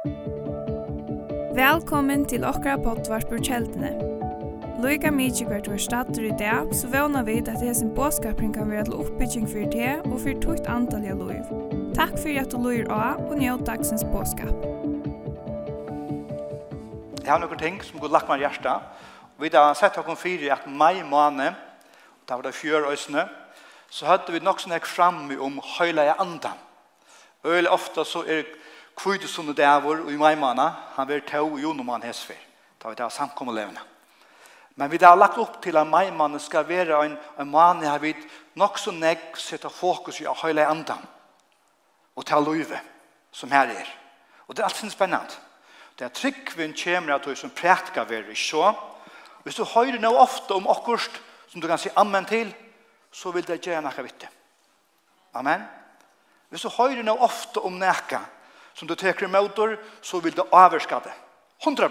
Velkommen til okra potvart på kjeldene. Loika mykje hvert var stater i dag, så vana vi at det hesen båskapring kan være til oppbygging for det og for tukt antall av loiv. Takk for at du loir av og njød dagsens båskap. Jeg har noen ting som går lagt meg hjertet. Vi har sett okkur fyrir at mai måned, og da var det fjør øsne, så hadde vi nok sånn her framme om høyla i andan. Øyla ofte så er kvide sunne dævor og i maimana, han ver ta og jonoman hesfer. Da vi da samkommer levende. Men vi har lagt opp til at maimana skal være en, en mani har vid nok så negg sette fokus i å høyla andan og ta løyve som her er. Og det er alltid spennende. Det er tryggvinn kjemra at du som prætka veri så. Hvis du høyrer noe ofte om akkurat som du kan si amen til, så vil det gjøre noe vitte. Amen. Hvis du høyrer noe ofte om nekka, som du teker motor så vil du avverska det. 100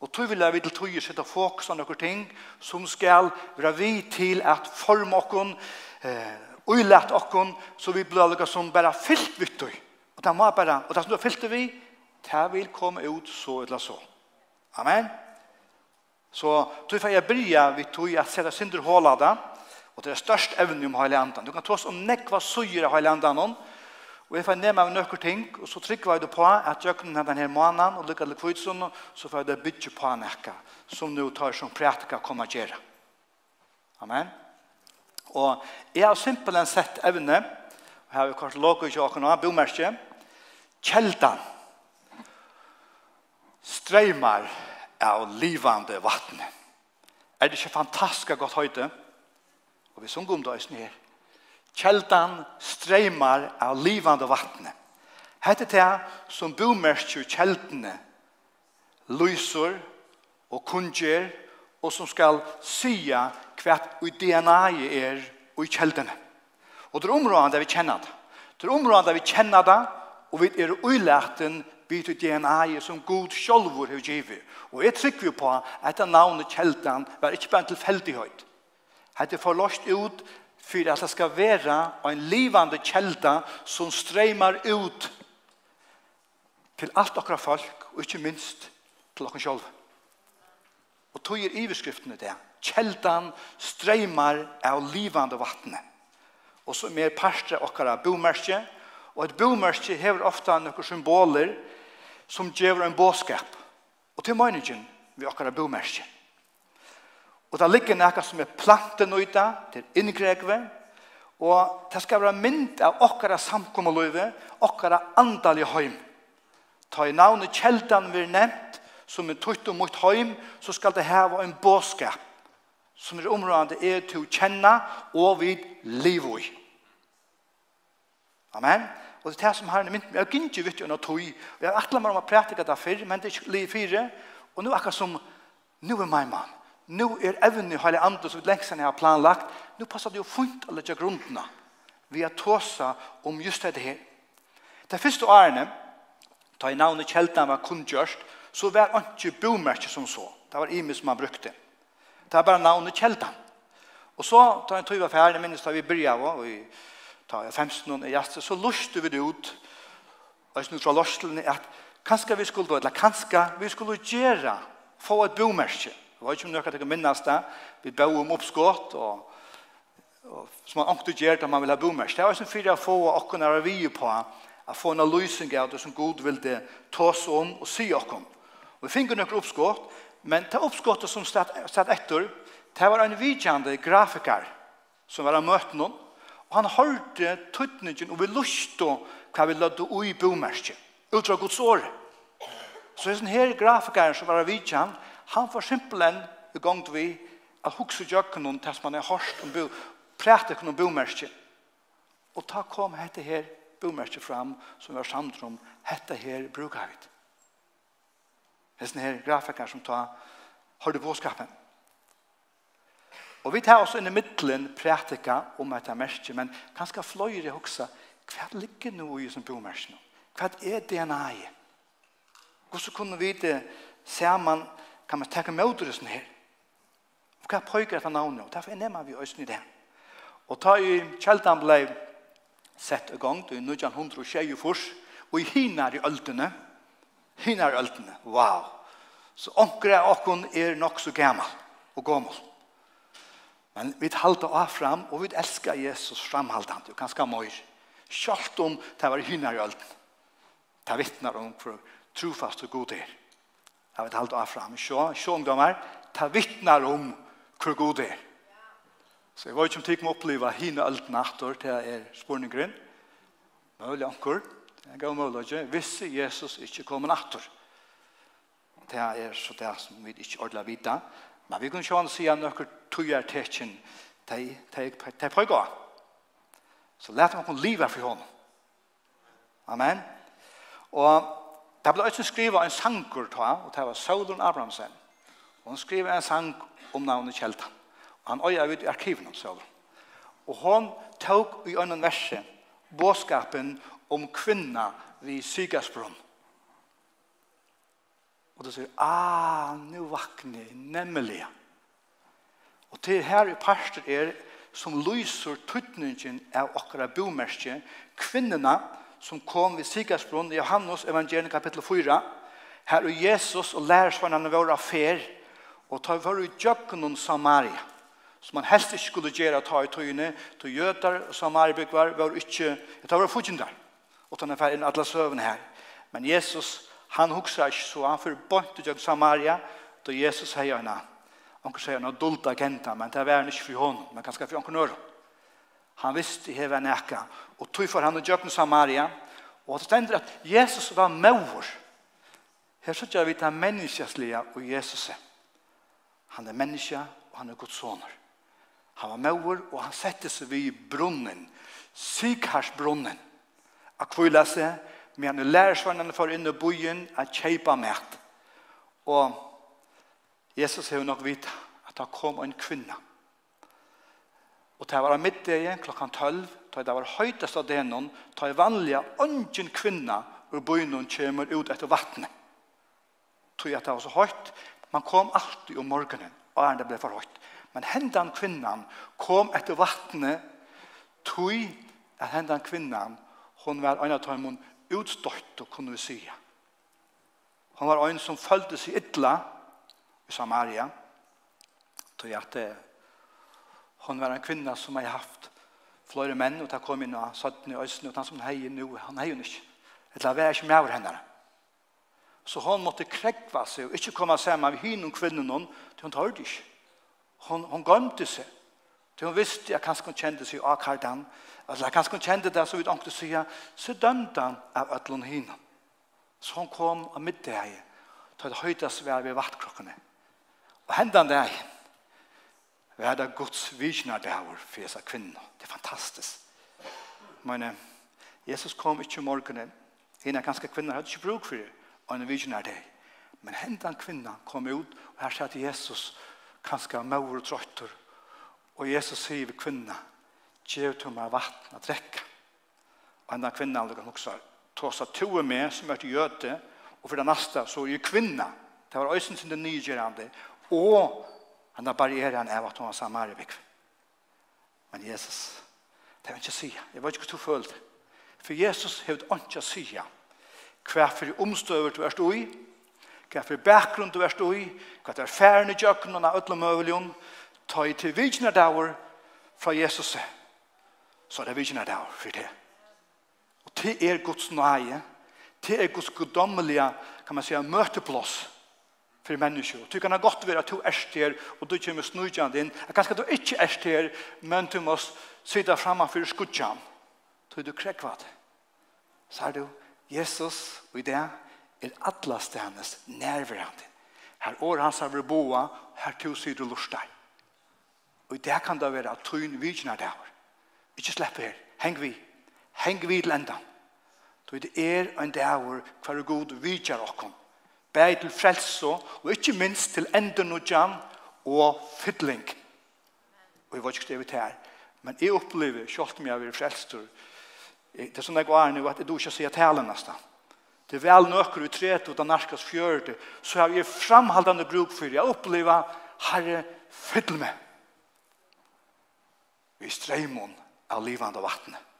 Og tog vil jeg til tog sette fokus på noen ting som skal være vi til at forme okken, eh, uilat okken, så vi blir lukket som bare fyllt vitt Og det må bare, og det som du har fyllt vi, det vil komme ut så eller så. Amen. Så tog for jeg bryr vi tog at sette synder hålade, og det er størst evne om heilandan. Du kan ta oss om nekva søyre hele heilandan, og Og jeg får ned meg nøkker ting, og så trykker jeg det på at jøkken har denne måneden, og lykker til kvitsen, så får jeg det bytje på en ekka, som nå tar som prætika kommer til gjøre. Amen. Og jeg har simpelthen sett evne, og her har vi kort låg i kjøkken av, bomerkje, kjeldan, streymar av livande vattnet. Er det ikke fantastisk godt høyde? Og vi sunger om det her. Kjeldan streymar av livande vattne. Hette det som bomerskjer kjeldene lyser og kunger og som skal sya hva i DNA er og i kjeldene. Og det er områden der vi kjenner det. Det er områden der vi kjenner det og vi er uilaten vi til DNA som god sjolvor har givet. Og jeg trykker på at dette navnet kjeldan var ikke bare en tilfeldighet. Hette forlost ut för att det ska vara en livande kälta som strömmar ut till allt okra folk och inte minst till oss själva. Och tog er överskriften i det. Kältan strömmar av livande vattnet. Och så mer parstre okra bomärske. och ett bomärske har ofta några symboler som ger en båskap. Och till meningen vi okra bomärke. Og det ligger noe som er planten ut av, til inngregve, og det skal være mynd av okkara samkommeløyve, okkara andalige høym. Ta i navnet kjeldan vi er nevnt, som er tøyt og mot høym, så skal det heve en båskap, som er områdende er til å kjenne og vid liv i. Amen. Og det er det som har en mynd, jeg har ikke vitt under tøy, og jeg har atle meg om å prætika det før, men det er ikke liv fire, og nå er akkurat som, nå er meg mann, nu er evne hele andre som leksen jeg har planlagt, nu passer det jo fint å legge grunnene vi har tåsa om just dette her. Det første årene, ta i navnet kjeldene var kundgjørst, så var det ikke bomerke som så. Det var imis som man brukte. Det var bare navnet kjeldene. Og så, da jeg tog var ferdig, minnes da vi byrja var, og vi ta i 15 i jaste, så luste vi det ut, og jeg snu fra lorslene, at kanskje vi skulle, eller kanskje vi skulle gjøre, få et bomerke Jeg vet ikke om dere kan minnes det. Vi bør om oppskått, og, og som man ikke gjør det man vil ha boomers. Det var som fyrir å få åkken er vi på, å få en løsning av det som Gud vil det ta oss om og si åkken. Og vi finner noen oppskått, men det oppskåttet som stod etter, det var en vidkjende grafiker som var av møten noen, og han hørte tøtningen og vi lustte hva vi lødde ui bomersket, utra Guds året. Så det er sånn her grafikeren som var av Han var simpelen i gang vi at hukse jøkken om tils man er hørst om bo, præte kun bomerskje. Og ta kom hette her bomerskje fram som var samt om hette her bruker vi. Hesten her grafiker som ta har det. Og vi tar oss inn i midtelen prætika om dette merskje, men kanskje fløyre hoksa, hva ligger nå i som bomerskje nå? Hva er DNA-et? Hvordan kunne vi det ser man kan man takke med og sånn her. Og hva pøyker etter navnet, og derfor er nemmer vi østen i det. Og ta i kjeldan ble sett i gang, det 1924, og i hinar i øltene, hinar i øltene, wow. Så onkere av okken er nok så gammel og gammel. Men vi halter av fram, og vi elskar Jesus framhaltande, og ganske møyr. Kjalt om det var hinar i øltene. Det vittnar om for trofast og god er. Jeg vet halvt av fram. Sjå, sjå ungdommer, ta vittnar om hvor god det er. Så jeg var ikke om tikk med å oppleve henne alt natter til jeg er spørninggrunn. Mølig anker. Jeg gav mølig ikke. Hvis Jesus ikke kommer natter. Det er så det som vi ikke ordentlig vite. Men vi kunne sjående si at noen tøyer tekjen til på gå. Så lærte man kunne livet for hånden. Amen. Og Det ble også skriva en sanger ta, og det var Saulun Abrahamsen. Og hun skriva en sang om navnet Kjeltan. Og han øya ut i arkiven om Saulun. Og hon tok i ønnen verset båskapen om kvinna vid Sygasbrunn. Og det sier, ah, nu vakne, nemlig. Og til her i parster er som lyser tøtningen av okkara bomerskje, kvinnerne som kom vid Sikarsbrunn i Johannes evangelien kapitel 4. Her er Jesus og lærersvarnene våre fer, og tar vår i djøkkenen Samaria, som man helst ikke skulle gjøre ta i tøyene, til jøter og samaribygvar var ikke, jeg tar for fudgen der, og tar for inn alle søvnene her. Men Jesus, han hukser ikke, så han får bort til Samaria, da Jesus sier henne, han sier henne adult agenta, men det var han ikke for hånden, men kanskje for henne. Han visste i heve nekka, og tog for han og djøkken Samaria, og det stender at Jesus var mauer. Her så gjør vi det menneskeslige og Jesus. Han er menneske, og han er Guds soner. Han var mauer, og han sette seg vid brunnen, sykharsbrunnen, at kvile seg, men han lærer svannene for inn i byen, at kjeipa med. Og Jesus har nok vite at det kom en kvinne. Og det var av middag klokkan 12, ta det var høytest av denon, ta i vanliga ungen kvinna ur bøynen kommer ut etter vattnet. Tog at det var så høyt, man kom alltid om morgenen, og er det ble for høyt. Men hendan kvinnan kom etter vattnet, tog at hendan kvinnan, hon var en av tøymon og kunne vi sige. Hon var en som følte seg ytla i Samaria, tog at det, hon var en kvinna som har haft flere menn, og det kom inn og satt i øsene, og han som hei nu, han hei hun ikke. Eller han var ikke med over henne. Så hon måtte krekva seg, og ikke komme sammen med henne og kvinnen til hun tørde ikke. Hon, hon gømte seg. Til hun visste at kanskje hun kjente seg av kardan, eller kanskje hun kjente det, så vidt ångte si, så dømte han av ødlån henne. Så hon kom av middag, til det høytast var ved vattklokkene. Og hendene det er, Vær det Guds visjoner dager for disse kvinner. Det er fantastisk. Men Jesus kom ikke i morgenen. Hina ganske kvinner hadde ikke bruk for det. Og en visjoner dag. Men hendan kvinna kom ut, og her sier Jesus, ganske maur og trøtter. Og Jesus sier ved kvinna, «Gjev til meg vatten å drekke». Og hendan kvinna aldri kan også tåsa toe med, som er til gjøte, og for det neste så er jo kvinna. Det var øysen sin nye nygjørende. Og Men da barrieren er at hun har var samaribik. Men Jesus, det er ikke si. Jeg vet ikke hva du følte. For Jesus har ikke å si. Hva for omstøver du er stå i, hva for bakgrunn du er stå i, hva for færen i kjøkken og ødle møveljon, ta i til vidjene dager fra Jesus. Så er det er vidjene dager for det. Og det er Guds nøye, det er Guds goddommelige, kan man si, møteplås for mennesker. Du kan ha godt være at du er her, og du kommer snudjan din. Jeg kan du ikke er her, men du må sitte fremme for skudjan. Så du krekva det. Så er du, Jesus, og i det er alle stenes nærværende. Her år hans har vi boa, her to sier du lort deg. Og i det kan det være at tøyen vidjene der. Ikke slippe her. Heng vi. Heng vi til enda. Så det er en dag hvor hver god vidjer okken bæg til frelse, og ikke minst til enden og jam og fiddling. Og jeg var ikke skrevet her, men jeg opplever, selv om jeg vil frelster, det er sånn jeg går nå, at jeg ikke sier talen nesten. Det er vel nøkker du tret ut av nærkast fjørte, så har jeg framhaldende bruk for jeg opplever, herre, fiddel meg. Vi streimon av livande vattnet.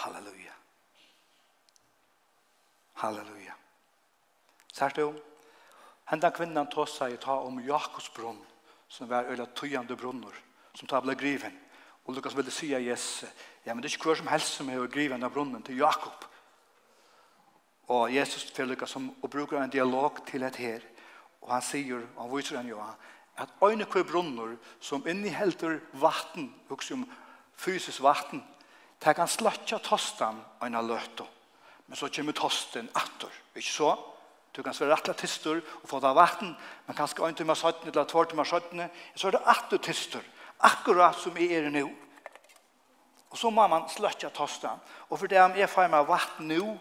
Halleluja. Halleluja. Sært du? Henda kvinnan tåsa seg ta om Jakobs brunn, som var øyla tøyande brunner, som ta ble griven. Og Lukas ville si av ja, men det er ikke hver som helst som er griven av brunnen til Jakob. Og Jesus fyrir Lukas som og bruker en dialog til et her, og han sier, og han viser han jo, at øyne kvar brunner som innehelter vatten, hukse om fysisk vatten, Det kan sløtja tostan og en løtto. Men så kommer tosten attor. Ikke så? Du kan svære atla tistur og få det av vatten, men kanskje en timme søtten eller tvær timme søtten. så er det atter tistur, akkurat som jeg er nå. Og så må man sløtja tostan. Og for det om jeg får meg vatten nå,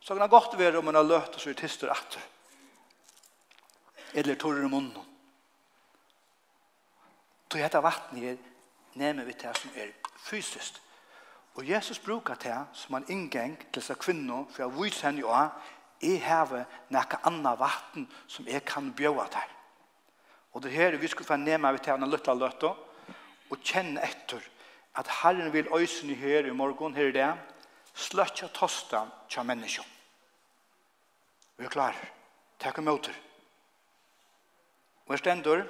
så kan det godt være om man har løtt og så er tistur atter. Eller torr i munnen. Så dette vatten her nemmer vi det som er fysiskt Og Jesus brukar det som en inngang til disse kvinner, for jeg viser henne jo av, jeg har noe annet vatten som jeg kan bjøve til. Og det her, vi skulle få nemme vi til henne løtta løtta, og kjenne etter at Herren vil øyne her i morgen, her i det, sløtja tosta til mennesker. Vi er klare. Takk og møter. Og jeg stender,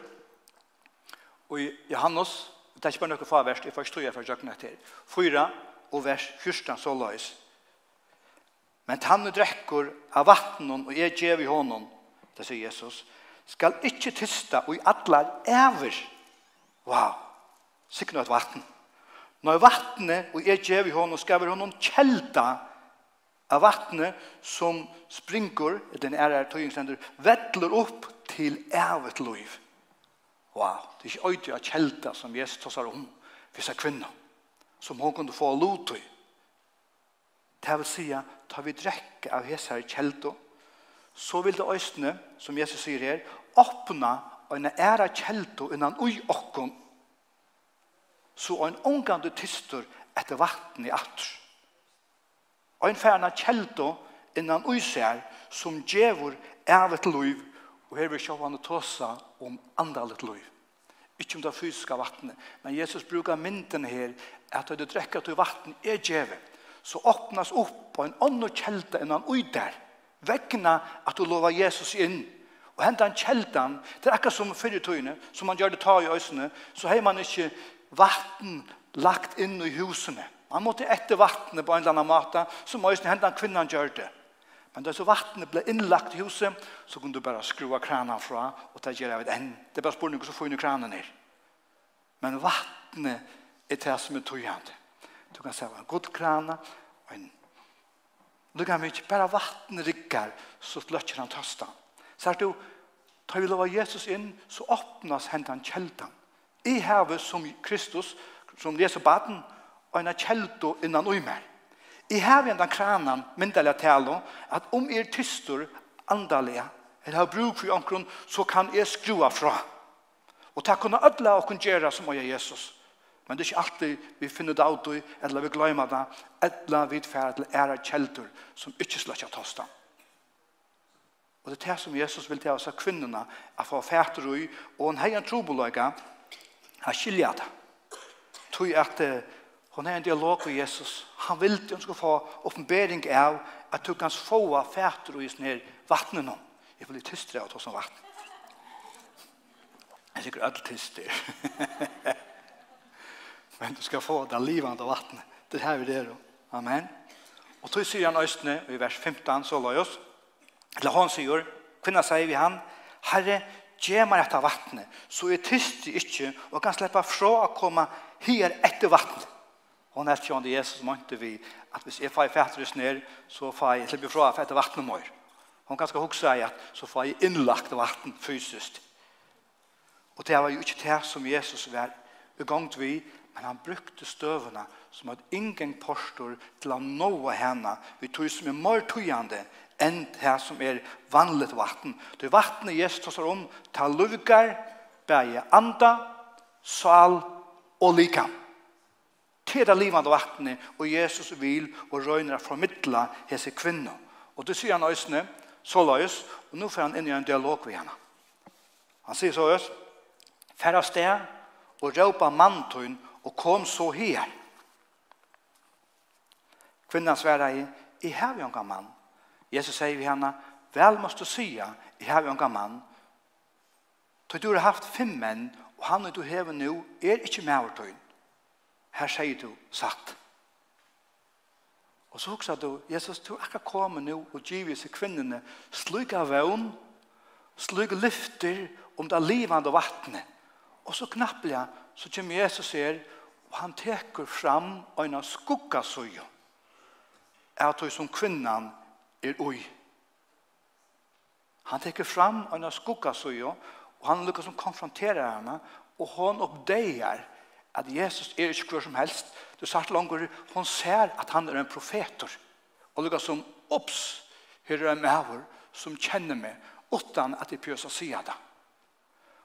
og i Johannes Det er ikke bare noe farverst, jeg forstår jeg fra jøkken etter. Fyra, og vers 14, så løs. Men han drekker av vattnen, og jeg gjev i hånden, det sier Jesus, skal ikke tysta, og i atler ever. Wow, sikkert noe et vatten. Når vattnet, og jeg gjev i hånden, skal vi noen kjelta av vattnet som springer, den er her tøyingsender, vettler opp til evet liv. Wow, det er ikke øyde av kjelta som Jesus tåsar om hvis det er kvinna, som hun kunne få lot i. Det vil si, tar vi drekke av hese her kjelta, så vil det øyne, som Jesus sier her, åpna en æra kjelta innan ui okkon, så en omgande tyster etter vatten i atr. Og en færna kjelta innan ui ser, som djevor ævet liv og her vil sjå han tåsa om andalet liv. Ikke om det fysiske vattnet. Men Jesus brukar mynden her at du drekker til vatten er djeve, så åpnes opp på en annen kjelte enn han ut der. vekkene at du lover Jesus inn. Og hentet han kjelten, det er akkurat som før i tøyene, som man gjør det ta i øsene, så har man ikke vatten lagt inn i husene. Man måtte etter vattnet på en eller annen måte, som øsene han kvinnen gjør det. Men da så vattnet ble innlagt i huset, så kunne du bare skrua kranen fra, og det gjør jeg vet enn. Det er bare spørning så får du kranen ned. Men vattnet er det som er tøyende. Du kan se en god krana, og en Du kan ikke bare vattnet rikker, så sløtjer han tøsta. Så er du, tar vi lova Jesus inn, så åpnes hentan kjeldan. I havet som Kristus, som leser baden, og en kjeldo innan uimer i har enda kranen, myndelig tale, at om er tyster, andalige, eller har bruk for omkron, så kan jeg skrua fra. Og ta kunne ødla og kunne gjøre som jeg Jesus. Men det er ikke alltid vi finner det av det, eller vi glemmer det, eller vi tfærer til ære kjelter som ikke slår ikke tosta. Og det er det som Jesus vil til oss av kvinnerne, at få fæter i, og en hei trobeløyga, trobolaga, har skilja det. Tog at Hun har en dialog med Jesus. Han vil til hun skal få oppenbering av at du kan få av fæter og i sånne vattnet nå. Jeg vil litt tystere av å ta vatten. Jeg er sikkert alt tyster. Men du skal få det livande vattnet. Det her vi det då. Amen. Og så sier han østene i vers 15, så la oss. Eller han sier, kvinna sier vi han, Herre, gjør meg etter vattnet, så er tyster ikke og kan slippe fra å komme her etter vattnet. Hon nett kjønne Jesus mente vi at hvis jeg får fætres ned, så får jeg slippe fra å fætte vattnet mer. Hon kan skal huske at så får jeg innlagt vatten fysisk. Og det var jo ikke det som Jesus var ugangt vi, men han brukte støvene som at ingen postor til å nå henne. Vi tog som er mer tøyende enn det som er vanlig vatten. Det vattnet Jesus tar om, tar lukker, bære anda, sal og lika til det livende vattnet, og Jesus vil og røyner å formidla hese kvinner. Og det sier han øsne, så løs, og nå får han inn i en dialog med henne. Han sier så øs, færre sted, og råpa mantøyen, og kom så her. Kvinnan sværa i, i hev jo en mann. Jesus sier vi henne, vel måste sia, i hev jo en mann. Tøy du har haft fem menn, og han og du hever nu, er ikke med overtøyn her sier du satt. Og så hoksa du, Jesus, du er ikke kommet nu og giv i seg kvinnene slik av vøn, slik lyfter om det livande vattnet. Og så knapplega, så kommer Jesus her, og han teker fram en av skuggasøya er at som kvinnan er ui. Han teker fram en av skuggasøya, og han lukkar som konfronterer henne, og hon oppdeger at Jesus er ikke hver som helst. Du sagt langer, hon ser at han er en profeter. Og lukka som, opps, her er en maver som kjenner meg, utan at jeg pjøs å si det.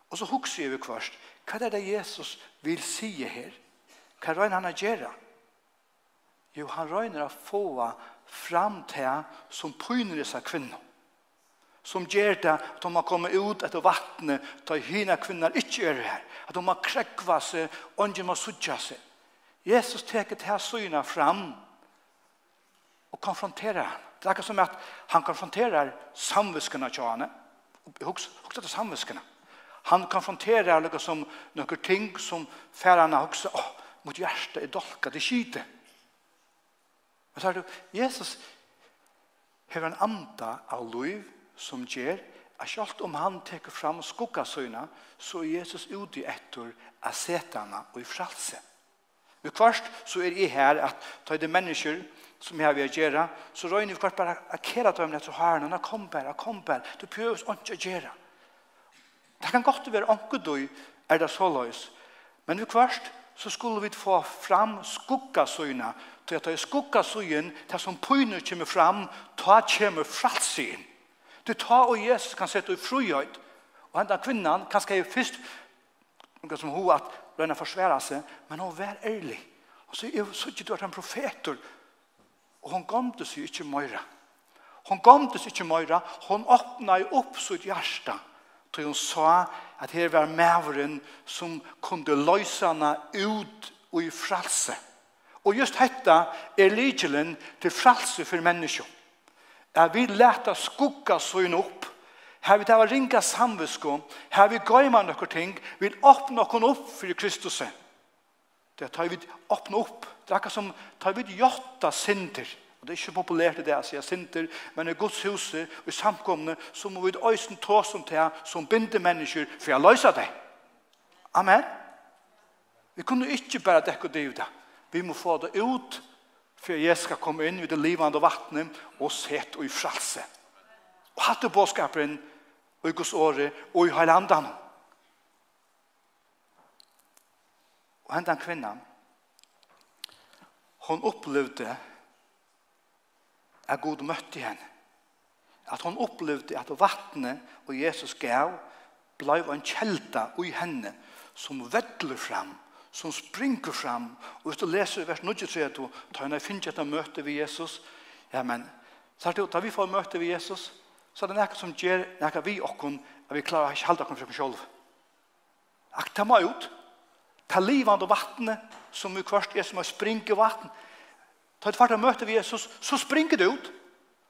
Og så hukser jeg vi først, hva er det Jesus vil si her? Hva røyner han å gjøre? Jo, han røyner å få fram til som pyner disse kvinner som gjør det at de har kommet ut etter vattnet til hina kvinner ikke er her. At de har krekva seg og ikke må sudja seg. Jesus teker til syna fram og konfronterer han. Det er ikke som at han konfronterer samviskene til henne. Husk etter samviskene. Han konfronterer noe som noen ting som færene har. Åh, oh, mot hjertet er dolka, det skyter. Men så er det, Jesus har en anda av liv som gjør at selv om han teker fram skuggasuina, så er Jesus ute etter asetana og i fralse. Men kvart så er jeg her at ta det mennesker som jeg vil gjøre, så røyne vi kvart bare å kjere dem etter herren, og kom bare, kom bare, du prøver ikke å gjøre. Det kan godt være anke du er det så løs, men vi kvart så skulle vi få fram skuggasuina, til at det er skuggasuin, til som pøyner kommer fram, ta kommer fralse inn. Du tar og Jesus kan sette i frihøyt, og henne kvinnan kan skje først, noe som hun at lønne forsværa seg, men hun var ærlig. Og så er så ikke du er han profetor. og hun gomte seg ikke møyre. Hun gomte seg ikke møyre. hun åpna opp sitt hjärsta, Så hun sa at her var mæveren som kunde løysana ut og i fralse. Og just hetta er ligelen til fralse for menneskjøn at vi leta skugga søgn opp, her vi tava ringa samvisko, her vi gøyma nokkur ting, vi åpna nokkur opp fyrir Kristus. Det tar vi åpna opp, det er akka som tar vi jotta sinter, og det er ikke populært det å si sinter, men i Guds huset og i samkomne, så må vi øysen ta som til, som binder mennesker for jeg løysa det. Amen. Vi kunne ikke bare dekke det ut Vi må få det ut, for jeg skal komme inn ved det livande vattnet og sett og i fralse. Og hatt det båskapen og i Guds åre og i heilandan. Og hendan kvinnan, hon opplevde at Gud møtte henne. At hon opplevde at vattnet og Jesus gav blei en kjelta i henne som vettler fram som springer fram. Og hvis du leser vers 93, tar han finner etter møte ved Jesus. Ja, men, så er det da vi får møte ved Jesus, så er det noe som gjør noe vi okken, at vi klarer ikke halda okken for oss selv. Ak, ta meg ut. Ta livet av vattnet, som vi kvart er som å springe vatten. Ta et fart og møte ved Jesus, så springer det ut.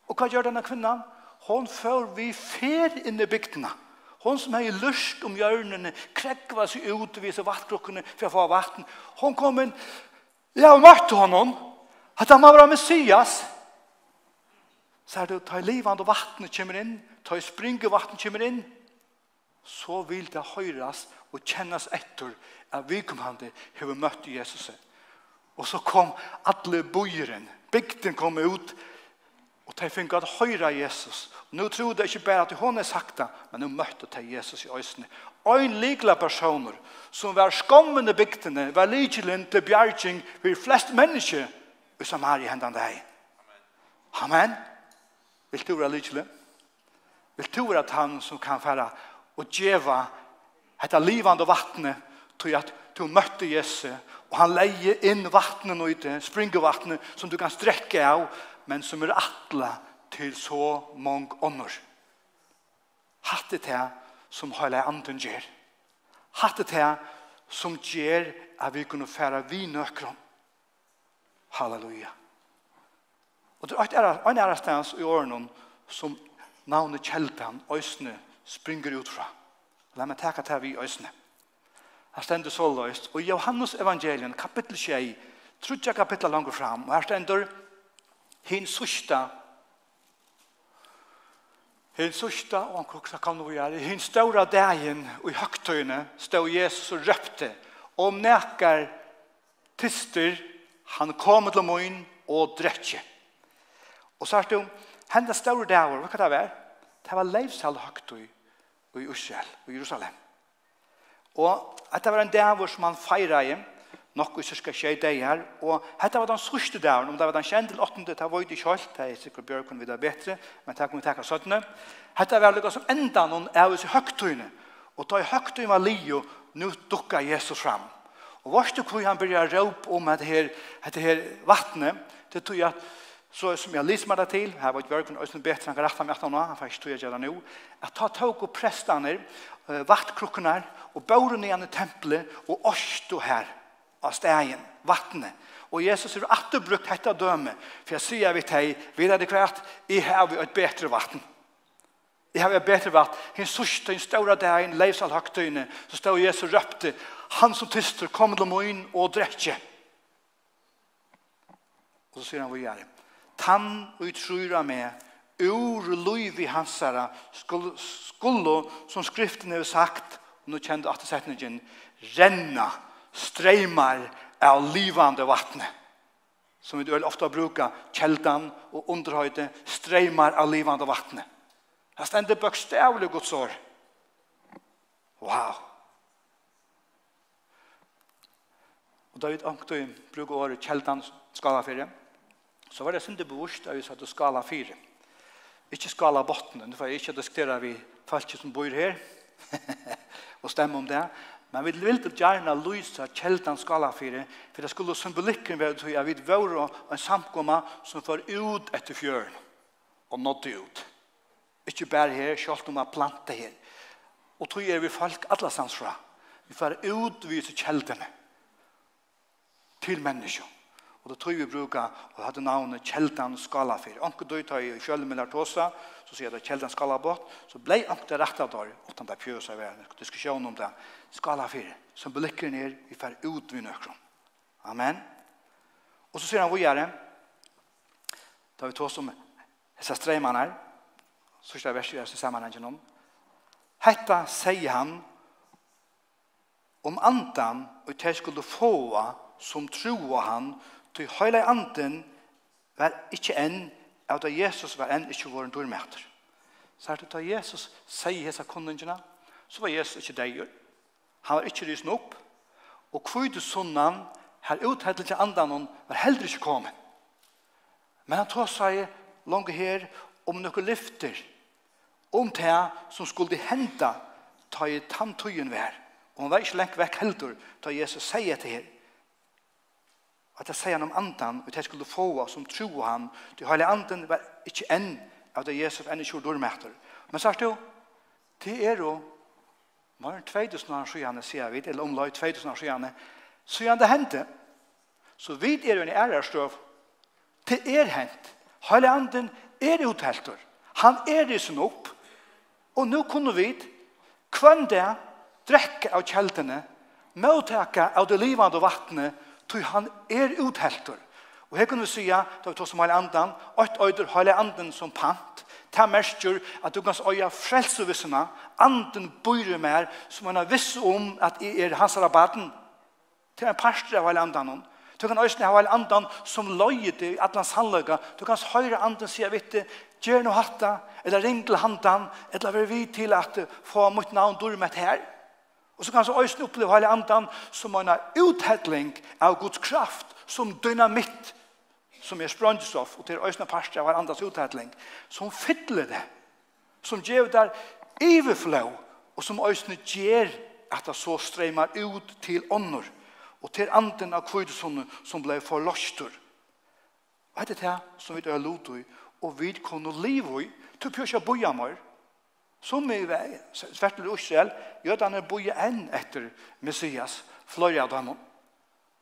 Og hva gjør denne kvinnan? Hon får vi fer inn i bygdene. Ja Hon som hei lust om hjørnene, krekva seg ut og vise vattrukkene for å få vatten. Hon kom inn, ja, og møtte honom, at han var Messias. Så er det, ta i livet og vattnet kommer inn, ta i springet vattnet kommer inn, så vil det høyres og kjennes etter at vi kom han til har møtt Jesus. Og så kom alle bøyeren, bygden kom ut, Og de fikk at høyre Jesus. Nå tror jeg ikke bare at hun er sagt det, men nå møtte de Jesus i øsene. Øyn likla personer som var skommende bygtene, var likelen til bjergjeng for flest mennesker i Samaria hendene deg. Amen. Vil du være likelen? Vil du være han som kan fære og djeva etter livande vattnet til at du møtte Jesus og han leier inn vattnet og ute, springevattnet som du kan strekke av men som er atla til så mong ånder. Hatt det som hele anden gjør. Hatt det som gjør at vi kunne fære vi nøkron. Halleluja. Og det er en ærestans i årene som navnet kjeltan, øysene, springer ut fra. La meg takke til vi øysene. Her stender så løst. Og i Johannes evangelien, kapittel 6, trutja kapittel langt fram, og her stender hin sørsta hin sørsta og han koksa kan vi gjøre hin ståra dagen og i høgtøyene stå Jesus og røpte om nekar tister han kom til moin og drekje og så er det henda ståra dagen hva kan det være? det var leivsal høgtøy i Israel og Jerusalem og at det var en dag som han feirer i nokku i syska tjei deg her, og dette var den sørste dagen, om det var den kjente til åttende, det var ikke holdt, det er sikkert Bjørkon videre bedre, men det kan vi takka søttene. Hetta var det som enda noen av oss i høgtøyene, og da i høgtøyene var lio, nå dukket Jesus fram. Og hva er det hvor han begynner å råpe om dette her, dette her vattnet, det tror jeg at så som jeg lyser meg det til, her var ikke Bjørkund også bedre, han kan rette meg etter nå, han får ikke tog jeg gjøre det nå, at ta tog og prestaner, vattkrukkene, og børen igjen i tempelet, og oss her, av stegen, vattnet. Og Jesus har alltid brukt dette døme, for jeg sier vi til, vi er det klart, jeg har et bedre vatten. Jeg har et bedre vatten. Hinn sørste, hinn ståre dagen, leivs all høgtøyne, så stod Jesus røpte, han som tyster, kom til min og drekke. Og så sier han, hva gjør det? Tann og utrura med, ur løyvi hansara, skullo, som skriften har sagt, og nå kjente at det settningen, renna, renna, streymar av livande vattne som vi døl ofta brukar, kjeldan og underhøyde, streymar av livande vattne. Det stender bøkstavlig godt sår. Wow! Og da vi ångte bruker året kjeldan skala 4, så var det synd det bevurst at vi satt skala 4. Ikke skala botten, for jeg ikke diskuterer vi falske som bor her, og stemmer om det, Men vi vil ikke gjerne lyse kjeldan skala for for det skulle symbolikken være til at vi var en samkomma som får ut etter fjøren og nådde ut. Ikke bare her, selv om man plante her. Og tog er vi folk alle sanns fra. Vi får utvise kjeldene til mennesker. Og det tror vi bruka og hadde navnet Kjeldan Skalafyr. Anke døy tar i kjølmiller tåsa, så sier det Kjeldan Skalabot, så blei anke det rett av dår, utan det pjøs av verden, diskusjon om det skala for, som blikker ned, vi får ut vi nøkron. Amen. Og så sier han vågjere, da vi tog som disse streimene her, så skal jeg verset gjøre sammenhengen om. Hetta sier han om andan og til skulle få som troa han til høyla anden var ikkje enn av da Jesus var enn ikkje våren dormeter. Så er det da Jesus sier hese kundingene, så var Jesus ikkje deier, Han var ikke rysen opp, og kvide sunnan, her uthedelse andan hon, var heller ikke kommet. Men han tog seg langt her om noen lyfter, om det som skulle hente, ta i tantøyen vær. Og han var ikke lengt vekk heldur, da Jesus sier til her, at jeg sier han om andan, og at jeg skulle få oss som tro han, til hele andan var ikke enn, av det Jesus enn ikke gjorde dårmekter. Men sier du, det er jo Når 2000 år siden sier vi, eller omlag 2000 år siden, siden det hendte, så vi er en ærerstøv til er hent. Hele anden er uthelter. Han er risen opp. Og nå kunne vi kvann det drekke av kjeltene, mottake av det livande vattnet, til han er uthelter. Og her kunne vi si, da vi tog som hele anden, at øyder hele anden som pant, Ta merskjur at du kan øya frelsevissene, anden bøyre mer, som han har viss om at jeg er hans rabatten. Til en parster av hele andan. Du kan øyne av hele andan som løye til atlans handløyga. Du kan høyre anden sier vitte, gjør no hatta, eller ring til handan, eller vær vi til at få mot navn dormet her. Og så kan så øyne oppleve hele andan som en uthedling av Guds kraft, som dynamitt, som er sprøndstoff, og til øyne parster av andras uthetling, som fytler det, som gjør der iverflå, og som øyne gjør at det så streimar ut til ånder, og til anden av kvidesånden som ble forløster. Hva er det som vi dør lot i, og vi kunne leve i, til pjøsja boja mer, som i svertel Israel, jødene boja enn etter Messias, fløy av dem.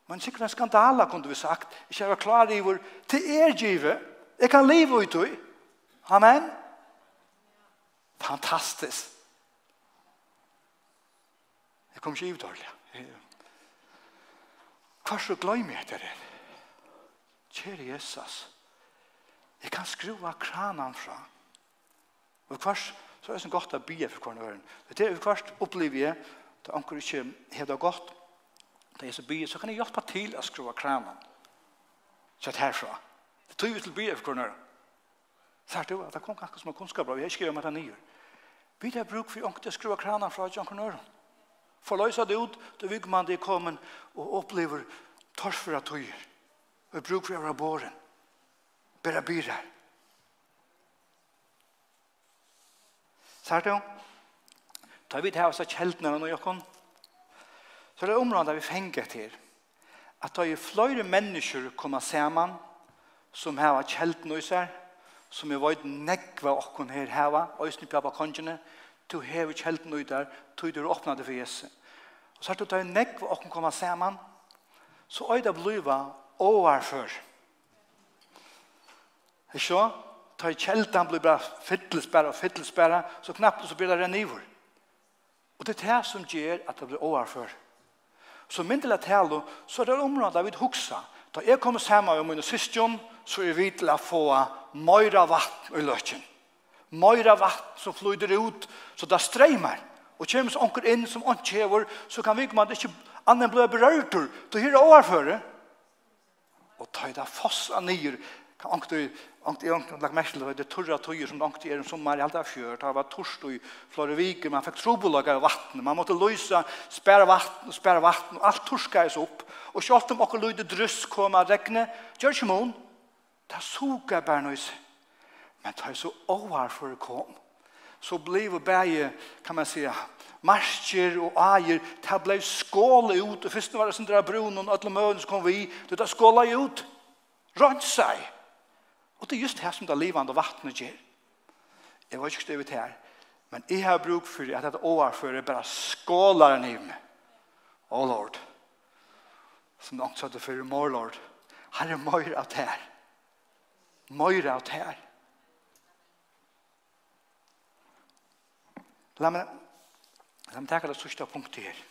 Men sikkert en skandala, kunne vi sagt. Ikke jeg var klar i vår, til er give, jeg kan leve ut i. Amen. Fantastisk. Jeg kommer ikke i dårlig. Hva så gløy meg etter det? Kjære Jesus, jeg kan skrua kranen fra. Og hva så er det så godt å bygge for hverandre. Det er hva opplever jeg, da anker ikke heter godt, det er så byer, så kan jeg hjelpe til å skru kranen. Så det herfra. Det tog vi til byer for kroner. Sært du, at det kom ganske små kunnskap, vi har ikke gjør med det nye. Vi har bruk for ångte skru av kranen fra Jankonøren. For løsa det ut, da vil man det komme og opplever torsfra tøyer. Vi bruk for å være båren. Bæra byrer. det jo. da vi tar oss av kjeldene når jeg kommer Det er området vi fenger til at det er flere mennesker kommer sammen som har kjelten i seg, som jeg vet nekva okken her heva, øyne på kongene, du har kjelten i der, du er åpnet for Jesus. Og så er det nekva okken koma saman, så øyne bliva overfor. Er så? Ta i kjelten blir bare fyttelsbæra og fyttelsbæra, så knappt så blir det renivor. Og det er det som gjør at det blir overfor. Så myndelig tale, så er det området vi huksa. Da jeg kommer sammen med mine syskjon, så er vi til å få møyra vatt i løkken. Møyra vatt som flyter ut, så det streimer. Og kommer så onker inn som onker hever, så kan vi ikke ikke annen bli berørt. Da er det overføre. Og ta i det fossa nyer, kan onker Ankt er ankt lagt mest til det torra tøyer som ankt er en sommar i alt av fjør. Det var torst i flere viker. Man fikk trobolaga av vattnet. Man måtte løysa, spæra vattnet, spæra vattnet. Og alt torska is opp. Og sjått om okkur løyde drøss koma regne. Gjør ikke mån. Det suga nøys. Men det er så over for det kom. Så ble vi bare, kan man säga, marsjer og eier, det ble skålet ut, og først var det sånn der brun, og alle møvene som kom vi, det skålet ut, rønt seg, Og det er just her som det livande vattnet gjør. Jeg var ikke støvet her, men jeg har bruk for at dette overfører bare skåler skålar enn Å, Oh Lord, som det sa det for mor, Lord, her er møyre av det her. Møyre av det her. La meg, la meg takke det sørste punktet her,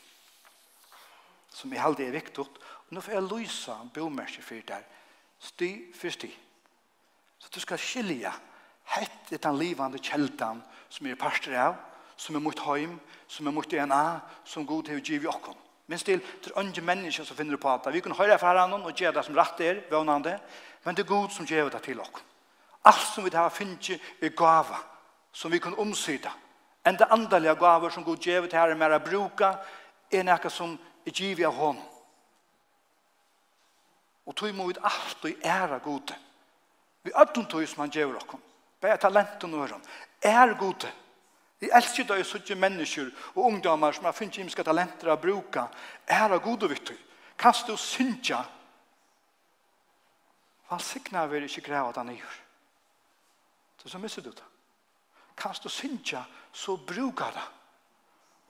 som jeg halde er viktig, og nå får jeg lyse en bomerke for det her, sti for sti. Sti Så du skal skilja hett i den livande kjeldan som er parster av, som er mot heim, som er mot DNA, som god til å give okkon. Men still, det er andre mennesker som finner på alt. Vi kan høre fra hverandre og gjøre det som rett er, vannande, men det er god som gjør det til okkon. Alt som vi har finnet er gava, som vi kan omsida. En det andalige gaver som god gjør det her er mer å bruka, er noe som er givet av hånden. Og tog må vi alltid æra gode. Vi öllum tog som han gjør okkom. Bæja talenten og høren. Er gode. Vi elsker deg sånne mennesker og ungdomar som har finnet kjemiske talenter å bruke. Er gode vittu. Kast du syndja. sikna vil ikke greva at han gjør. Så så misser du det. Kast du syndja, så bruka det.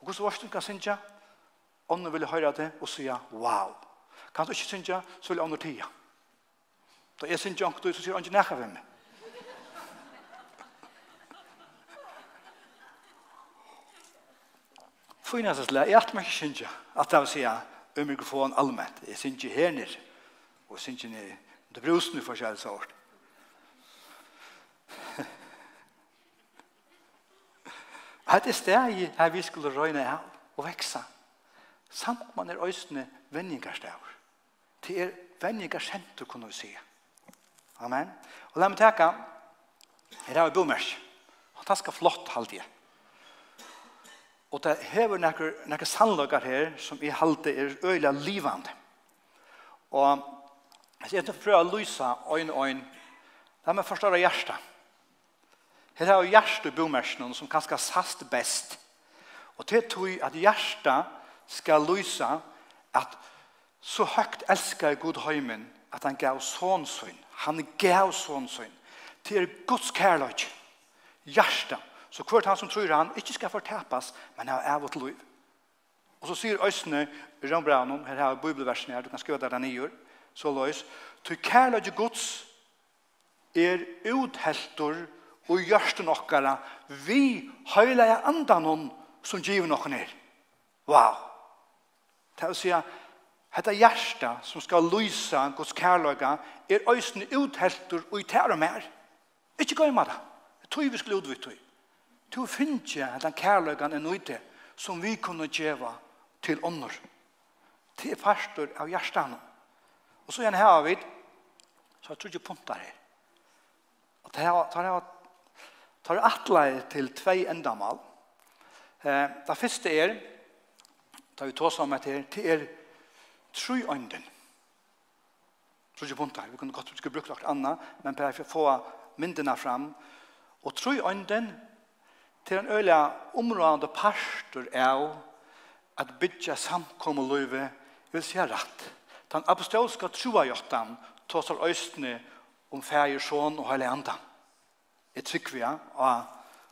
Og hvordan var det du kan syndja? Ånden vil høre det og sier, wow. Kast du ikke syndja, så vil ånden tida. Wow. Da jeg synes ikke du, så sier han ikke nekka ved meg. Fynas slag, jeg at ikke synes at jeg vil si om mikrofon allmänt. Jeg synes ikke her nere, og jeg synes ikke nere, det brusen du forskjellig sort. Hatt er steg her vi skulle røyne av og veksa. Samt man er øysene vendingarstæver. Det er vendingarsentur, kunne vi sige. Amen. Og la meg teka, her har vi bomers. Og det skal flott halvtid. Og det hever nekker, nekker sannlager her som i halvtid er øyla livande. Og jeg skal prøve å lysa øyn og øyn. La meg forstå det hjertet. Her har vi hjertet i bomersen som kanskje sast best. Og det tror at hjertet skal lysa at så høgt elskar Gud høymen at han gav sånn sønn Han gav sånn sin. til er Guds kærløk. Hjärsta. Så hvert han som tror han ikke skal fortapas, men han er av liv. Og så sier Øsne i Rønbraunum, her har bibelversen her, du kan skrive der den gjør, så løs, til kærløk Guds er utheltor og hjørsten okkara vi høyla andan som giver nokken er». Wow! Det vil si at Hetta hjärsta som skal lysa Guds kärlöga er ösn utheltur og i tæra mer. Inte gå imma det. Jag tror vi skulle utvitt det. Du finns ju att den kärlögan är nöjde som vi kunde geva til ånder. Till farstor av hjärtan. Og så igjen her har vi så jag tror inte puntar här. Och det här tar jag tar jag attlar till. Eh, det første er, da vi tar tås om det här till er tru ånden. Tru ikke buntar, vi kunne godt skulle brukt noe annet, men bare for å få myndene fram. Og tru ånden til en øyla områdende parter er at bytja samkommeløyve, vil si rett. Den apostolska troa jottan tåsar øystene om fægir sån og heilig andan. Jeg trykker vi av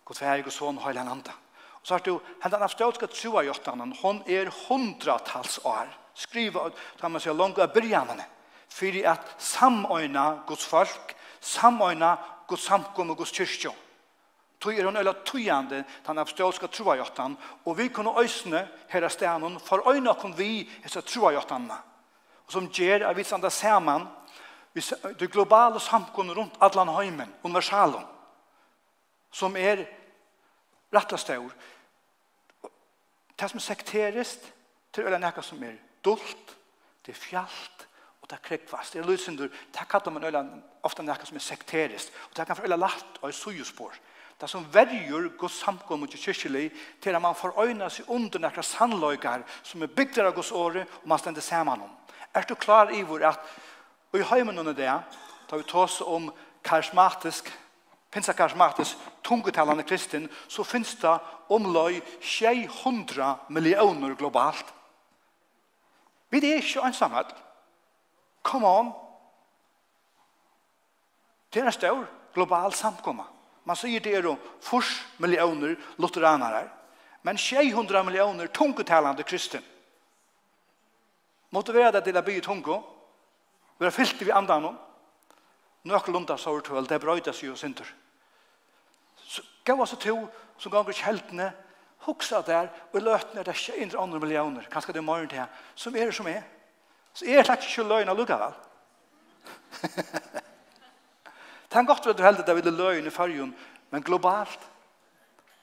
god fæger, og sån og heilig anda. Og så har du, den apostolska troa jottan, hon er hundratals år skriva ut, da man sier langt av byrjanene, for at samøyna Guds folk, samøyna Guds samkom og Guds kyrkjå. Tog er hon øyla tøyande den apostolska troajottan, og vi kunne øysne her av stenen, for øyna kunne vi hessa Og som ger av vi sanda saman det globale samkom rundt allan heimen, universalen, som er rett det som sekterist til øyla nekka som er dult, det er fjalt, og det er krekvast. Det er lysindur, det kallar man øyla ofta nekka som er sekterist, og det kan for øyla lagt og er sujuspår. Det som verger Guds samkom mot kyrkjelig til at man får øyna seg under nekka sannløygar som er bygd av Guds åre og man stender saman om. Er du klar i vår at og i heimen under det tar vi tås om karismatisk pinsakarismatisk tungetalande kristin så finnes det omløy 600 millioner globalt Vi er ikke ensamhet. Come on. Det er en stor global samkomma. Man sier det er om fors millioner lutheranere, men 600 millioner tungetalende kristen. Måtte være det til å bli tungo, være fyllt vi andan om, nøkkelunda sårtøl, det brøyta seg og synder. Så gav oss to som ganger kjeltene, hoksa der, og i løtene er det ikke indre andre millioner, kanskje det er morgen til her, som er det som er. Så er det slags ikke løgn av lukka vel. det er godt ved du heldig det vil løgn i fargen, men globalt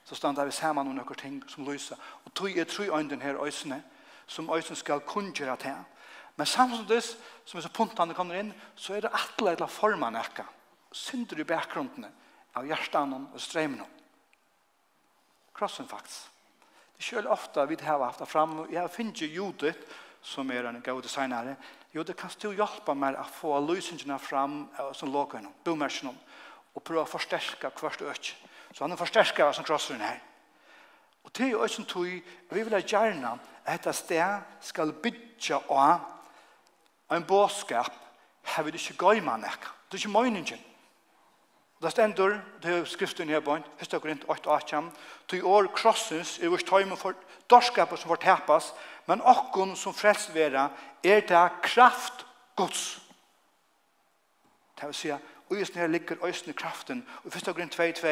så standa vi sammen om noen ting som lyser. Og tog er tru øynden her øysene, som øysen skal kunngjøre til. Men samtidig som er så puntene kommer inn, så er det atle eller formen ekka. Synder i bakgrunnen av hjertan og strømene krossen faktisk. Det er selv ofte vi har haft det fram, jeg har finnet Judith, som er en god designere, Judith, kan du hjelpe meg å få løsningene fram som låger noen, bomersen og prøve å forsterke hvert øk. Så han er forsterket av som krossen her. Og til øk som tog, vi vil gjerne at dette sted skal bytja av en båtskap, her vi ikke gå i meg. Det er ikke meningen. Det stendur, det er skriften her på bønt, 1. Korint 8, og 8, til år krossens er vårt tøyme for dorskapet som får tepas, men okkon som frelst vera er det kraft gods». Det vil si, «Øysen her ligger øysen i kraften». Og 1. Korint 2, 2,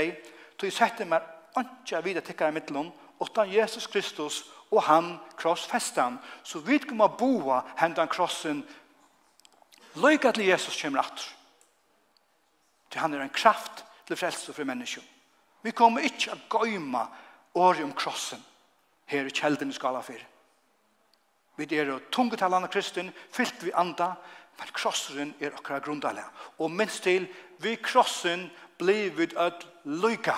så jeg setter meg ikke videre tikkere tikkare mittlån, utan Jesus Kristus og han krossfestan, så vi kommer boa hendan krossen, Lykke til Jesus kommer atter. Til han er en kraft til frelse for mennesker. Vi kommer ikke å gøyma året om krossen her i kjelden i skala 4. Vi er tungetalene kristen, fyllt vi anda, men krossen er akkurat grundalega. Og minst til, vi krossen blir vi at lykke.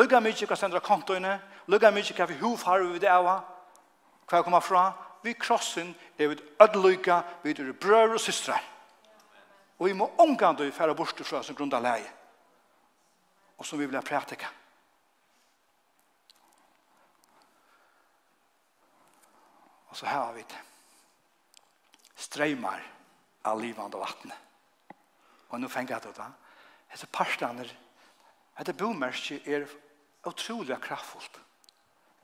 Lykke mye hva sender kontoene, lykke mye hva vi hovfarve vi det av, hva vi kommer fra, vi krossen er vi at lykke, vi er brød og systrar. Og vi må omgående fære bort til fra som grunn av leie. Og som vi vil ha prætika. Og så her har vi det. Streimar av livande vattnet. Og nå fengar jeg det da. Hette parstaner, hette bomerskje er utrolig kraftfullt.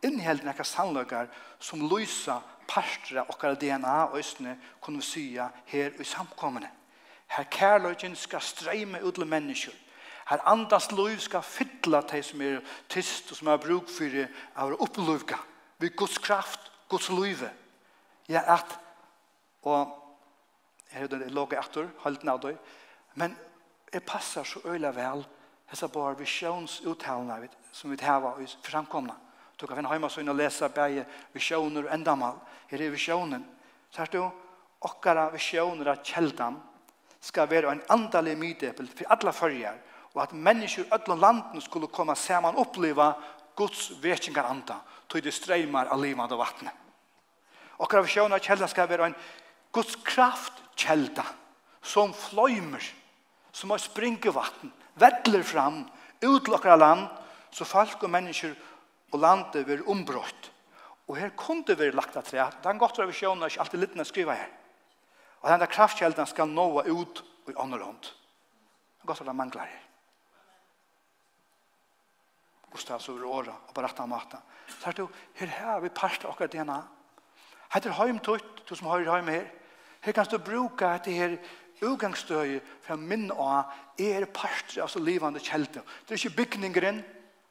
Innheld nekka sannløkar som lysa parstra okkar DNA og østene kunne sya her i samkommende. Her kærløgjen skal streime ut til mennesker. Her andas liv skal fytla de som er tyst og som har bruk for det av å oppløyga ved Guds kraft, Guds liv. Ja, at og her er det låge etter, holdt ned det, men det passer så øyla vel hessa bar visjonsuttalene som vi hava i framkomna. Du kan finna heima og lesa begge visjoner og endamal. Her er visjonen. Så er det jo okkara visjoner av kjeldan skal være en andalig mydepel for alle følger, og at mennesker i alle landen skulle komme sammen og oppleve Guds vekkingar anda, tog det streymar av livande vattnet. Og av sjøna kjelda skal være en Guds kraft kjelda, som fløymer, som har springe vatten, vettler fram, utlokker av land, så folk og mennesker og landet blir ombrott. Og her kunne det være lagt av tre. Det er godt av sjøna, ikke alltid litt å skrive her. Og denne kraftkjelden skal nå ut i andre hånd. Godt at det mangler her. Gustav så over året og på rett av maten. Så er det jo, her har vi parst av akkurat DNA. Hette heimtøyt, du som har heim her. Her kan du bruke dette her utgangsstøy for å minne av er parster av så livende kjelden. Det er ikke bygningeren.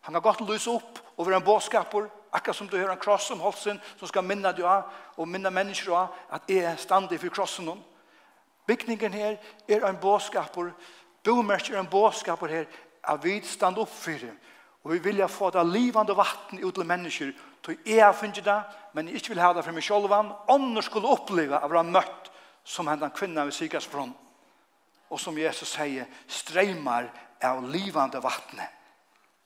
Han har gått lyse opp over en båskapper akkurat som du hører en kross om halsen, som skal minna du av, og minna mennesker av, at jeg er standig for krossen om. Bygningen her er en båskaper, bomerker er en båskaper her, at vi stand opp for det. Og vi vilja få det livande vatten ut til mennesker, til jeg har funnet det, men jeg ikke vil ha det for meg selv, annars skulle oppleve av å ha møtt som hendan kvinna vi sikast från. Og som Jesus sier, streimar av livande vattnet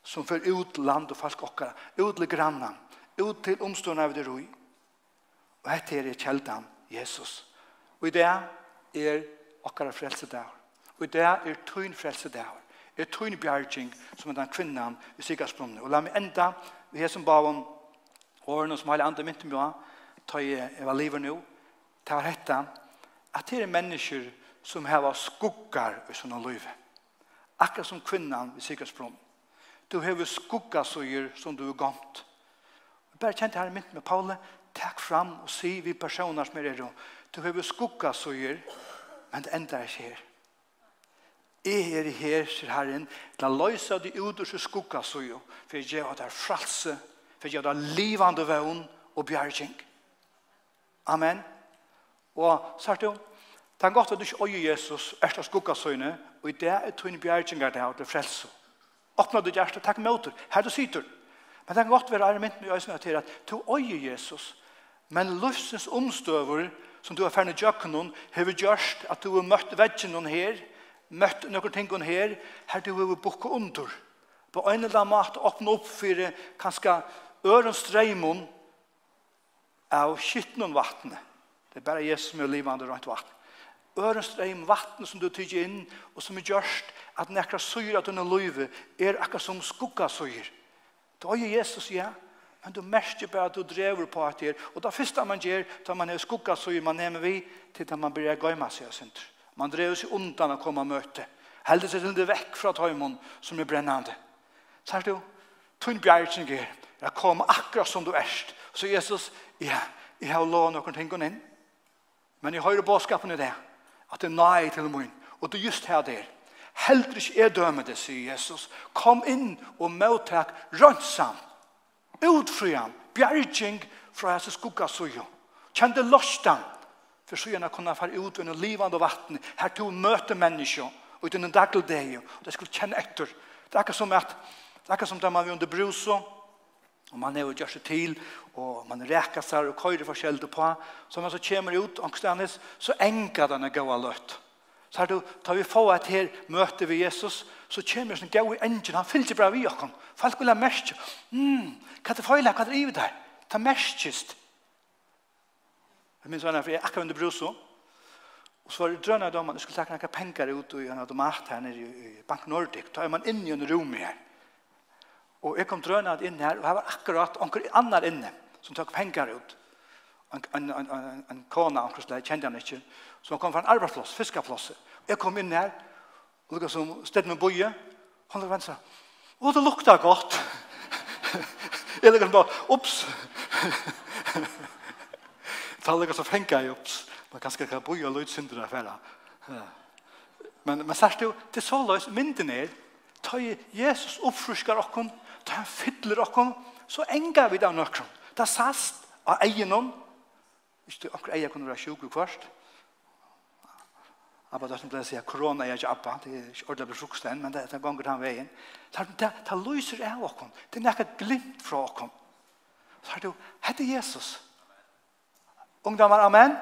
som för ut land och folk okkara, ut til grannan, ut till omstående av det roi. Og dette er kjeldan, Jesus. Og i det er okkara frelse der. Og i det er tøyn frelse der. Er tøyn bjergjeng som er den kvinnan i Sigasbrunne. Og la meg enda, vi er som bavon, årene som alle andre mynte mye, ta jeg var livet nå, ta var at det er mennesker som har skuggar i sånne liv. Akkurat som kvinnan i Sigasbrunne Du hever skuggasøyer som du er gomt. Jeg bare kjente her mitt med Paule, takk fram og si vi personer som er rundt. Du hever skuggasøyer, men det enda er ikke her. Jeg er her, sier Herren, til å løse de uderste skuggasøyer, for jeg gjør det fralse, for jeg gjør det er livande vøvn og bjergjeng. Amen. Og sier du, det er godt at du ikke øye Jesus, er det skugga skuggasøyene, og i det er tunne bjergjengar det her til frelse. Åpna du hjärsta, takk motor, her du sitter. Men det kan godt være argument med øyne til at du øye Jesus, men løsens omstøver som du har ferdig gjøkken noen, har vi gjort at du har møtt vedgen noen her, møtt noen ting noen her, her du har bukket under. På en eller annen måte åpne opp for kanskje øren streimen av skytten om vattnet. Det er bare Jesus som er livende rundt vattnet ørenstreim vatten som du tykker inn, og som er gjørst at nekra syr at denne er løyve, er akkurat som skugga syr. Det er Jesus, ja, men du merker bare at du drever på at det er, og det første man gjør, da man er skugga syr, man nemmer vi, til da man blir gøyma seg, synder. Man drever seg undan å komme og møte. Heldig seg til det vekk fra tøymon som er brennande. Sær du, tunn bjergjeng er, jeg kommer akkurat som du erst. Så Jesus, ja, jeg har lov noen ting inn, men jeg hører båtskapen i det. Ja at det er nøye til min. Og det er just her der. Heldre ikke er dømme det, sier Jesus. Kom inn og møttak rønnsam, utfriam, bjergjeng fra hans skugga sujo. det lostan, for sujana kunne fara ut under livande vatten. Her to møte mennesker, og uten en daglig deg. og det skulle kjenne etter. Det er ikke som at, det er ikke som da man vi under brus og Og man er jo gjør seg til, og man reker seg og køyre forskjellig på. Så man så kommer ut, angstlandes, så enker denne gode løtt. Så her, tar vi få et her møte ved Jesus, så kommer sånn gode engel, han fyller bra vi oss. Folk vil ha mest. Mm, hva er det feil, hva er det i der? Ta mestest. Jeg minns henne, for jeg er akkurat under brusen. Og så var det drønne da jeg skulle takke noen penger ut i en automat her nede i Bank Nordic. Da er man inne i en rom her. Og jeg kom drønad inn her, og her var akkurat onker annar inne, som tok pengar ut. En, en, en, en, en kona, onker slag, kjente han ikke, som kom fra en arbeidsplass, fiskeplass. Jeg kom inn her, og lukket som sted med boje, han lukket venstre, og det lukta godt. jeg lukket bare, ups. Ta lukket så fengar jeg, ups. Man kan skrive boje og løytsindere affæra. Men, men særst jo, det så løs, mynden er, ta Jesus oppfruskar okkom, det fyller okkom, så enga vi det nokkom. Ta sast av egenom, hvis du akkur eier kunne være sjuk kvart, Abba det som ble sier, korona er ikke Abba, det er ikke ordentlig besjukst enn, men det er ganger han veien. Det, det, det lyser av oss, det er nekket glimt fra oss. Så er det jo, hette Jesus. Ungdommer, amen.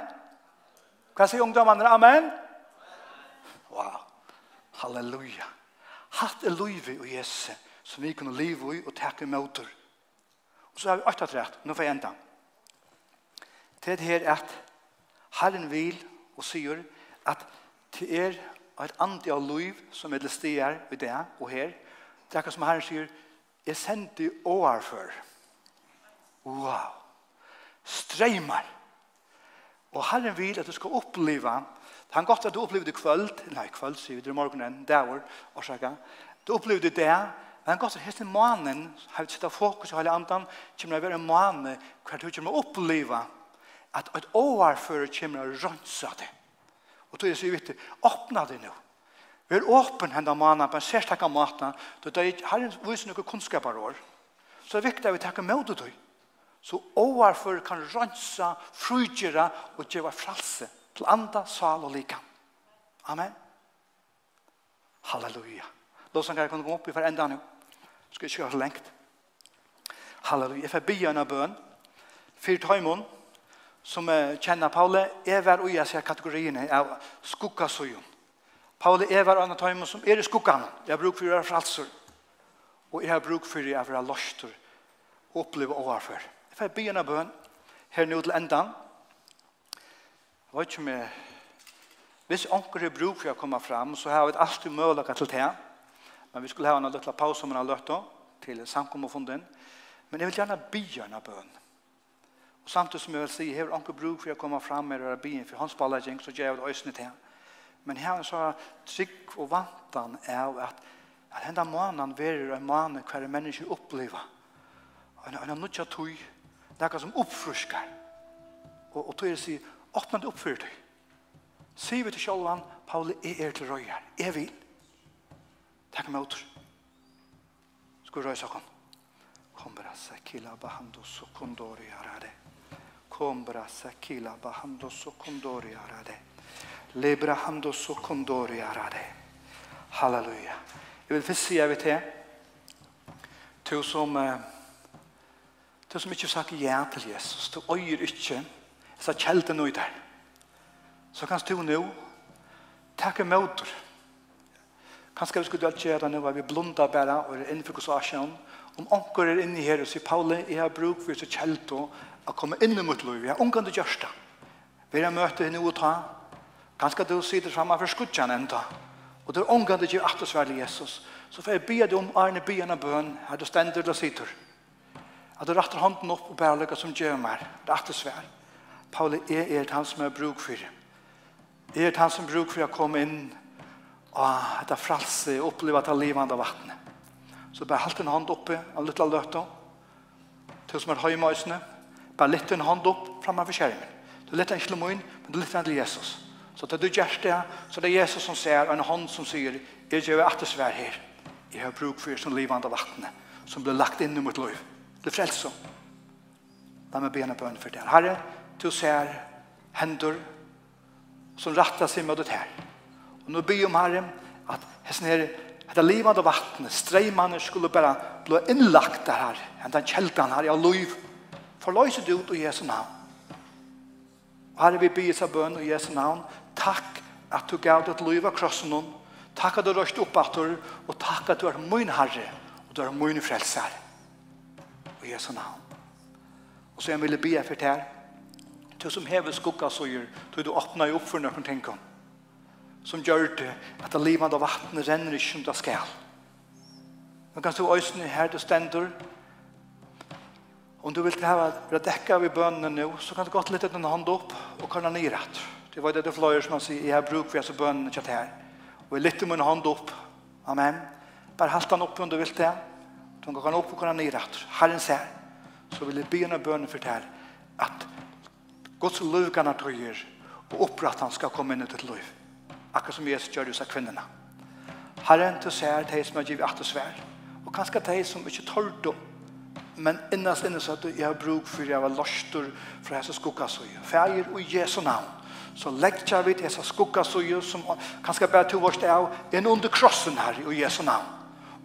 Hva sier ungdommerne, amen? Wow, halleluja. Hatt er løyve og Jesus som vi kunne leve i og takke imot. Og så har vi alltid rett, nå får jeg enda. Det er her at Herren vil og sier at til er et andre av liv som er til stier i det og her. Det er akkurat som Herren sier, jeg sendte år før. Wow! Streimer! Og Herren vil at du skal oppleve Han godt at du opplevde kvöld, nei kvöld sier vi, det er morgenen, dagur, årsaka. Du opplevde det, Men han gosser hesten manen, har vi sett fokus i hele andan, kommer det å være en mane hver du kommer å oppleve at et overfører kommer å rønse det. Og då er det så viktig, åpna det nå. Vi er åpen henne manen på en særstakka måte, då det er herren viser noen kunnskaper år. Så det er viktig at vi takker med det Så overfører kan rønse, frugjere og gjøre fralse til andre sal og lika. Amen. Halleluja. Låt oss kan komme opp i for enda nå. Skal ikke ha så lengt. Halleluja. Jeg får be en av bøn. Fyrt høymon, som kjenner Paule, er hver uja seg kategoriene av skukkasøyen. Paule er hver annet høymon som er i skukkan. Jeg har bruk for å være fralser. Og jeg har bruk for å være løster og oppleve overfor. Jeg får be en av bøn her nå til enda. Jeg vet ikke om jeg... Hvis onker er bruk for å komme fram, så har vi alltid mulighet til det. Men vi skulle ha en liten paus om en løtta til samkommerfonden. Men jeg vil gjerne bygge en bøn. Og samtidig som jeg vil si, jeg har ikke bruk for å komme fram med å bygge for hans ballegjeng, så gjør jeg det øsne til. Men her er så trygg og vantan er at at henda måneden verer en måned hver mennesker Og En, en nødja tøy, nekka som oppfrusker. Og, og tog er å si, åpne det opp for deg. Sier vi til Kjolvan, Pauli, jeg er til røyar, jeg vil. Takk med åter. Skal røy kom. Kom bra sakila bahando sukundori arade. Kom bra sakila bahando sukundori arade. Lebra hando sukundori arade. Halleluja. Jeg vil først si jeg vet det. Du som du som ikke sagt ja til Jesus. Du øyer ikke. så sa kjelten ut der. Så kan du nå takke med åter. Takk Kanskje vi skulle dølt gjøre nå at vi blunda bare og er innenfor hos Asien. Om onker er inne her og sier, Pauli, jeg har bruk for så kjelt å komme inn i mitt liv. Jeg har omgang til gjørst det. Vi har møte henne og ta. Kanskje du sitter fremme for skudgjene enda. Og du er omgang til gjør at du sverlig Jesus. Så får jeg be deg om Arne byen av bøn, her du stender og sitter. At du retter hånden opp og bærer lykke som gjør meg. Det er at du svær. Pauli, jeg er han som er har bruk for. Jeg er han som bruk for å komme inn ah, dette fralse, og oppleva dette av vattnet. Så bare halte en hånd oppe av litt av løtta, til som er høy møysene, bare litt en hånd opp fremme for skjermen. Du litt en kilomoin, men du litt en til Jesus. Så til du gjør det, så det er Jesus som ser, og en hånd som sier, jeg gjør at det svær her. Jeg har bruk for som livande vattnet, som blir lagt inn i mitt liv. Det frelser. La meg bena bøn for det. Herre, du ser hender som rattar seg mot det her. Og nå byr om herre at hessen her, etter livet av vattnet, streimene skulle bare bli innlagt der her, enn den kjeltan her, ja, liv, forløse det ut i Jesu navn. Og herre, vi byr seg bøn i Jesu navn, takk at du gav det liv av krossen noen, takk at du røst opp at du, og takk at du er min herre, og du er min frelser. i Jesu navn. Og så jeg ville be for det her, du som hever skugga til du åpner opp for noen tenker om som gjør det at det livet av vattnet renner ikke som det skal. Nå kan du øyne her du stender. Om du vil ha det dekket i bønene nå, så kan du godt litt en hånd opp og kan ha nyret. Det var det det fløyer som han sier, jeg har bruk for jeg så bønene til her. Og jeg lytter en hånd opp. Amen. Bare halte han opp om du vil det. Du kan gå opp og kan ha nyret. Herren ser. Så vil jeg begynne bønene for det her. At Guds løvgane tøyer og oppratt han skal komme inn i ditt liv akkurat som Jesus gjør hos kvinnorna. Herren, du ser de som har givet at og svær, og kanskje de som ikke tør du, men innast inne så at jeg har bruk for jeg var løster fra hese skukkasøye. Fæger og Jesu navn, så legger vi til hese skukkasøye som kanskje bare to vårt av, en under krossen her i Jesu navn.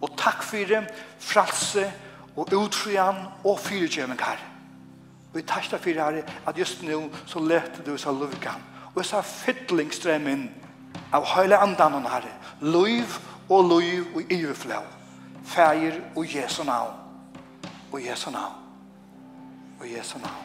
Og takk for det, fralse og utfrian og fyrirgjøving her. Og jeg takk for det her, at just nå så lette du så lukkan. og jeg sa fytlingstrømmen inn av høyla andan og herre, løyv og løyv og iverflå, feir og jesu navn, og jesu navn, og jesu navn.